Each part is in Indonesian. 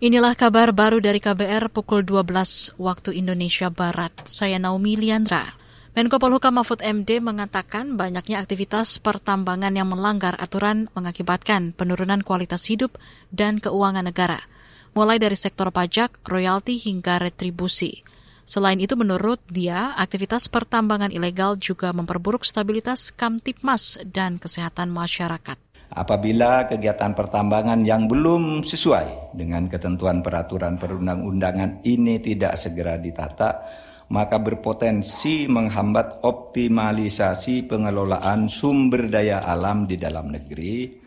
Inilah kabar baru dari KBR pukul 12 waktu Indonesia Barat. Saya Naomi Liandra. Menko Polhukam Mahfud MD mengatakan banyaknya aktivitas pertambangan yang melanggar aturan mengakibatkan penurunan kualitas hidup dan keuangan negara, mulai dari sektor pajak, royalti hingga retribusi. Selain itu menurut dia, aktivitas pertambangan ilegal juga memperburuk stabilitas Kamtipmas dan kesehatan masyarakat apabila kegiatan pertambangan yang belum sesuai dengan ketentuan peraturan perundang-undangan ini tidak segera ditata, maka berpotensi menghambat optimalisasi pengelolaan sumber daya alam di dalam negeri,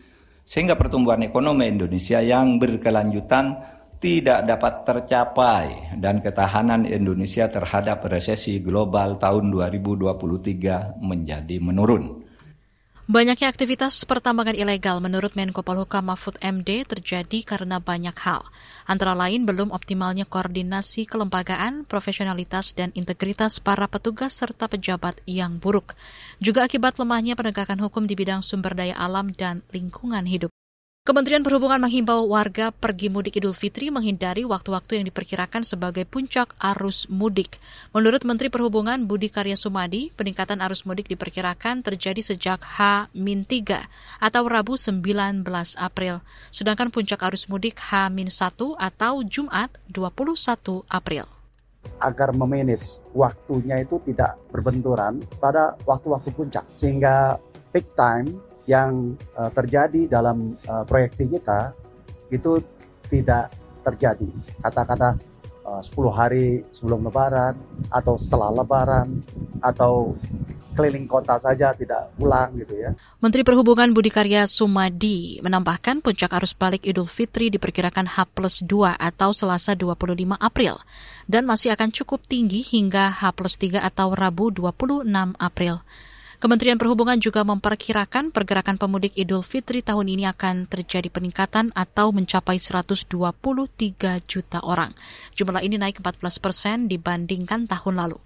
sehingga pertumbuhan ekonomi Indonesia yang berkelanjutan tidak dapat tercapai dan ketahanan Indonesia terhadap resesi global tahun 2023 menjadi menurun. Banyaknya aktivitas pertambangan ilegal menurut Menko Polhukam Mahfud MD terjadi karena banyak hal, antara lain belum optimalnya koordinasi kelembagaan, profesionalitas, dan integritas para petugas serta pejabat yang buruk, juga akibat lemahnya penegakan hukum di bidang sumber daya alam dan lingkungan hidup. Kementerian Perhubungan menghimbau warga pergi mudik Idul Fitri menghindari waktu-waktu yang diperkirakan sebagai puncak arus mudik. Menurut Menteri Perhubungan Budi Karya Sumadi, peningkatan arus mudik diperkirakan terjadi sejak H-3 atau Rabu 19 April, sedangkan puncak arus mudik H-1 atau Jumat 21 April. Agar memanage waktunya itu tidak berbenturan pada waktu-waktu puncak. Sehingga peak time yang uh, terjadi dalam uh, proyeksi kita itu tidak terjadi. Kata-kata uh, 10 hari sebelum lebaran atau setelah lebaran atau keliling kota saja tidak pulang gitu ya. Menteri Perhubungan Budi Karya Sumadi menambahkan puncak arus balik Idul Fitri diperkirakan H plus 2 atau Selasa 25 April dan masih akan cukup tinggi hingga H plus 3 atau Rabu 26 April. Kementerian Perhubungan juga memperkirakan pergerakan pemudik Idul Fitri tahun ini akan terjadi peningkatan atau mencapai 123 juta orang. Jumlah ini naik 14 persen dibandingkan tahun lalu.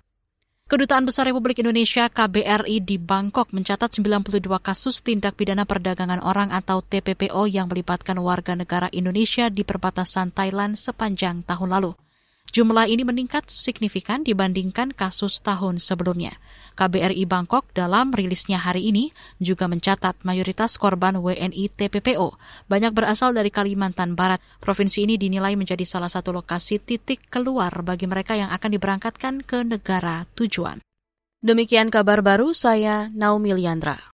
Kedutaan Besar Republik Indonesia KBRI di Bangkok mencatat 92 kasus tindak pidana perdagangan orang atau TPPO yang melibatkan warga negara Indonesia di perbatasan Thailand sepanjang tahun lalu. Jumlah ini meningkat signifikan dibandingkan kasus tahun sebelumnya. KBRI Bangkok dalam rilisnya hari ini juga mencatat mayoritas korban WNI TPPO banyak berasal dari Kalimantan Barat. Provinsi ini dinilai menjadi salah satu lokasi titik keluar bagi mereka yang akan diberangkatkan ke negara tujuan. Demikian kabar baru saya Naomi Liandra.